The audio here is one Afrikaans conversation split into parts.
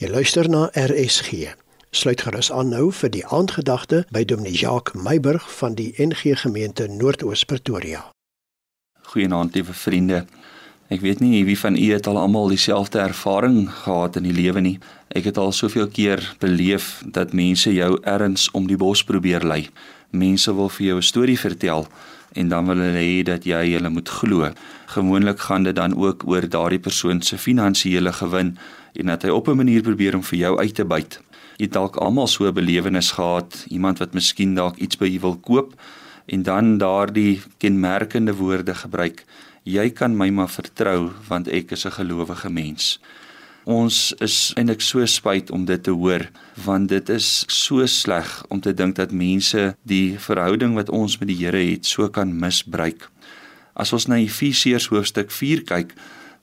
Jy luister na RSG. Sluit gerus aan nou vir die aandgedagte by Dominee Jacques Meiburg van die NG Gemeente Noordoos Pretoria. Goeienaand lieve vriende. Ek weet nie wie van u het al almal dieselfde ervaring gehad in die lewe nie. Ek het al soveel keer beleef dat mense jou erns om die bos probeer lei. Mense wil vir jou 'n storie vertel en dan wil hulle hê dat jy hulle moet glo. Gewoonlik gaan dit dan ook oor daardie persoon se finansiële gewin en dat hy op 'n manier probeer om vir jou uit te byt. Jy dalk almal so 'n belewenis gehad, iemand wat miskien dalk iets by jou wil koop en dan daardie kenmerkende woorde gebruik. Jy kan my maar vertrou want ek is 'n gelowige mens. Ons is eintlik so spyt om dit te hoor want dit is so sleg om te dink dat mense die verhouding wat ons met die Here het so kan misbruik. As ons na Efesiërs hoofstuk 4 kyk,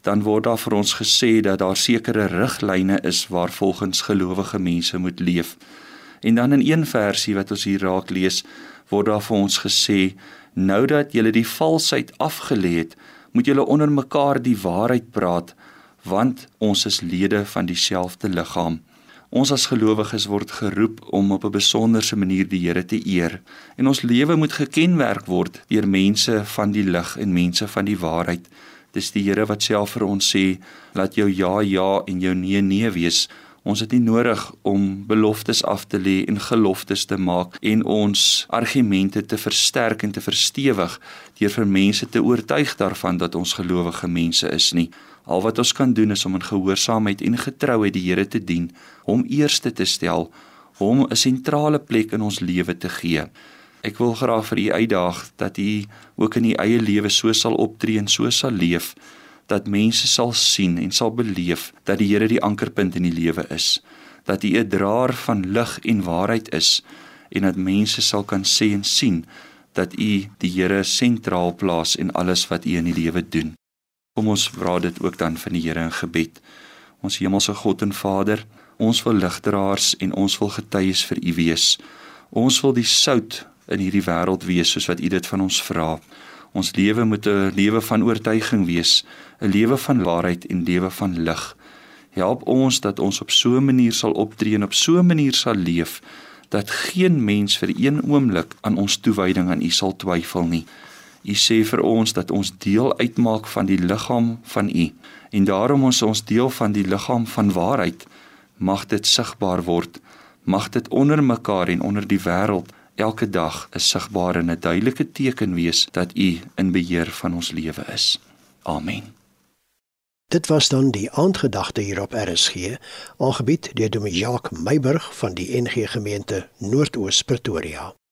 dan word daar vir ons gesê dat daar sekere riglyne is waar volgens gelowige mense moet leef. En dan in een versie wat ons hier raak lees, word daar vir ons gesê: "Nou dat julle die valsheid afgelê het, moet julle onder mekaar die waarheid praat, want ons is lede van dieselfde liggaam." Ons as gelowiges word geroep om op 'n besonderse manier die Here te eer en ons lewe moet gekenmerk word deur mense van die lig en mense van die waarheid. Dis die Here wat self vir ons sê, laat jou ja ja en jou nee nee wees. Ons het nie nodig om beloftes af te lê en geloftes te maak en ons argumente te versterk en te verstewig deur vir mense te oortuig daarvan dat ons gelowige mense is nie. Al wat ons kan doen is om in gehoorsaamheid en getrouheid die Here te dien, hom eerste te stel, hom 'n sentrale plek in ons lewe te gee. Ek wil graag vir u uitdaag dat u ook in u eie lewe so sal optree en so sal leef dat mense sal sien en sal beleef dat die Here die ankerpunt in die lewe is, dat u 'n draer van lig en waarheid is en dat mense sal kan sê en sien dat u die Here sentraal plaas in alles wat u in die lewe doen. Kom ons vra dit ook dan van die Here in gebed. Ons hemelse God en Vader, ons wil ligdraers en ons wil getuies vir u wees. Ons wil die sout in hierdie wêreld wees soos wat U dit van ons vra. Ons lewe moet 'n lewe van oortuiging wees, 'n lewe van waarheid en lewe van lig. Help ons dat ons op so 'n manier sal optree en op so 'n manier sal leef dat geen mens vir een oomblik aan ons toewyding aan U sal twyfel nie. U sê vir ons dat ons deel uitmaak van die liggaam van U en daarom ons ons deel van die liggaam van waarheid mag dit sigbaar word mag dit onder mekaar en onder die wêreld elke dag 'n sigbare en 'n duidelike teken wees dat U in beheer van ons lewe is. Amen. Dit was dan die aandgedagte hier op RSG, aangebied deur Dominee Jacques Meiburg van die NG Gemeente Noordoos Pretoria.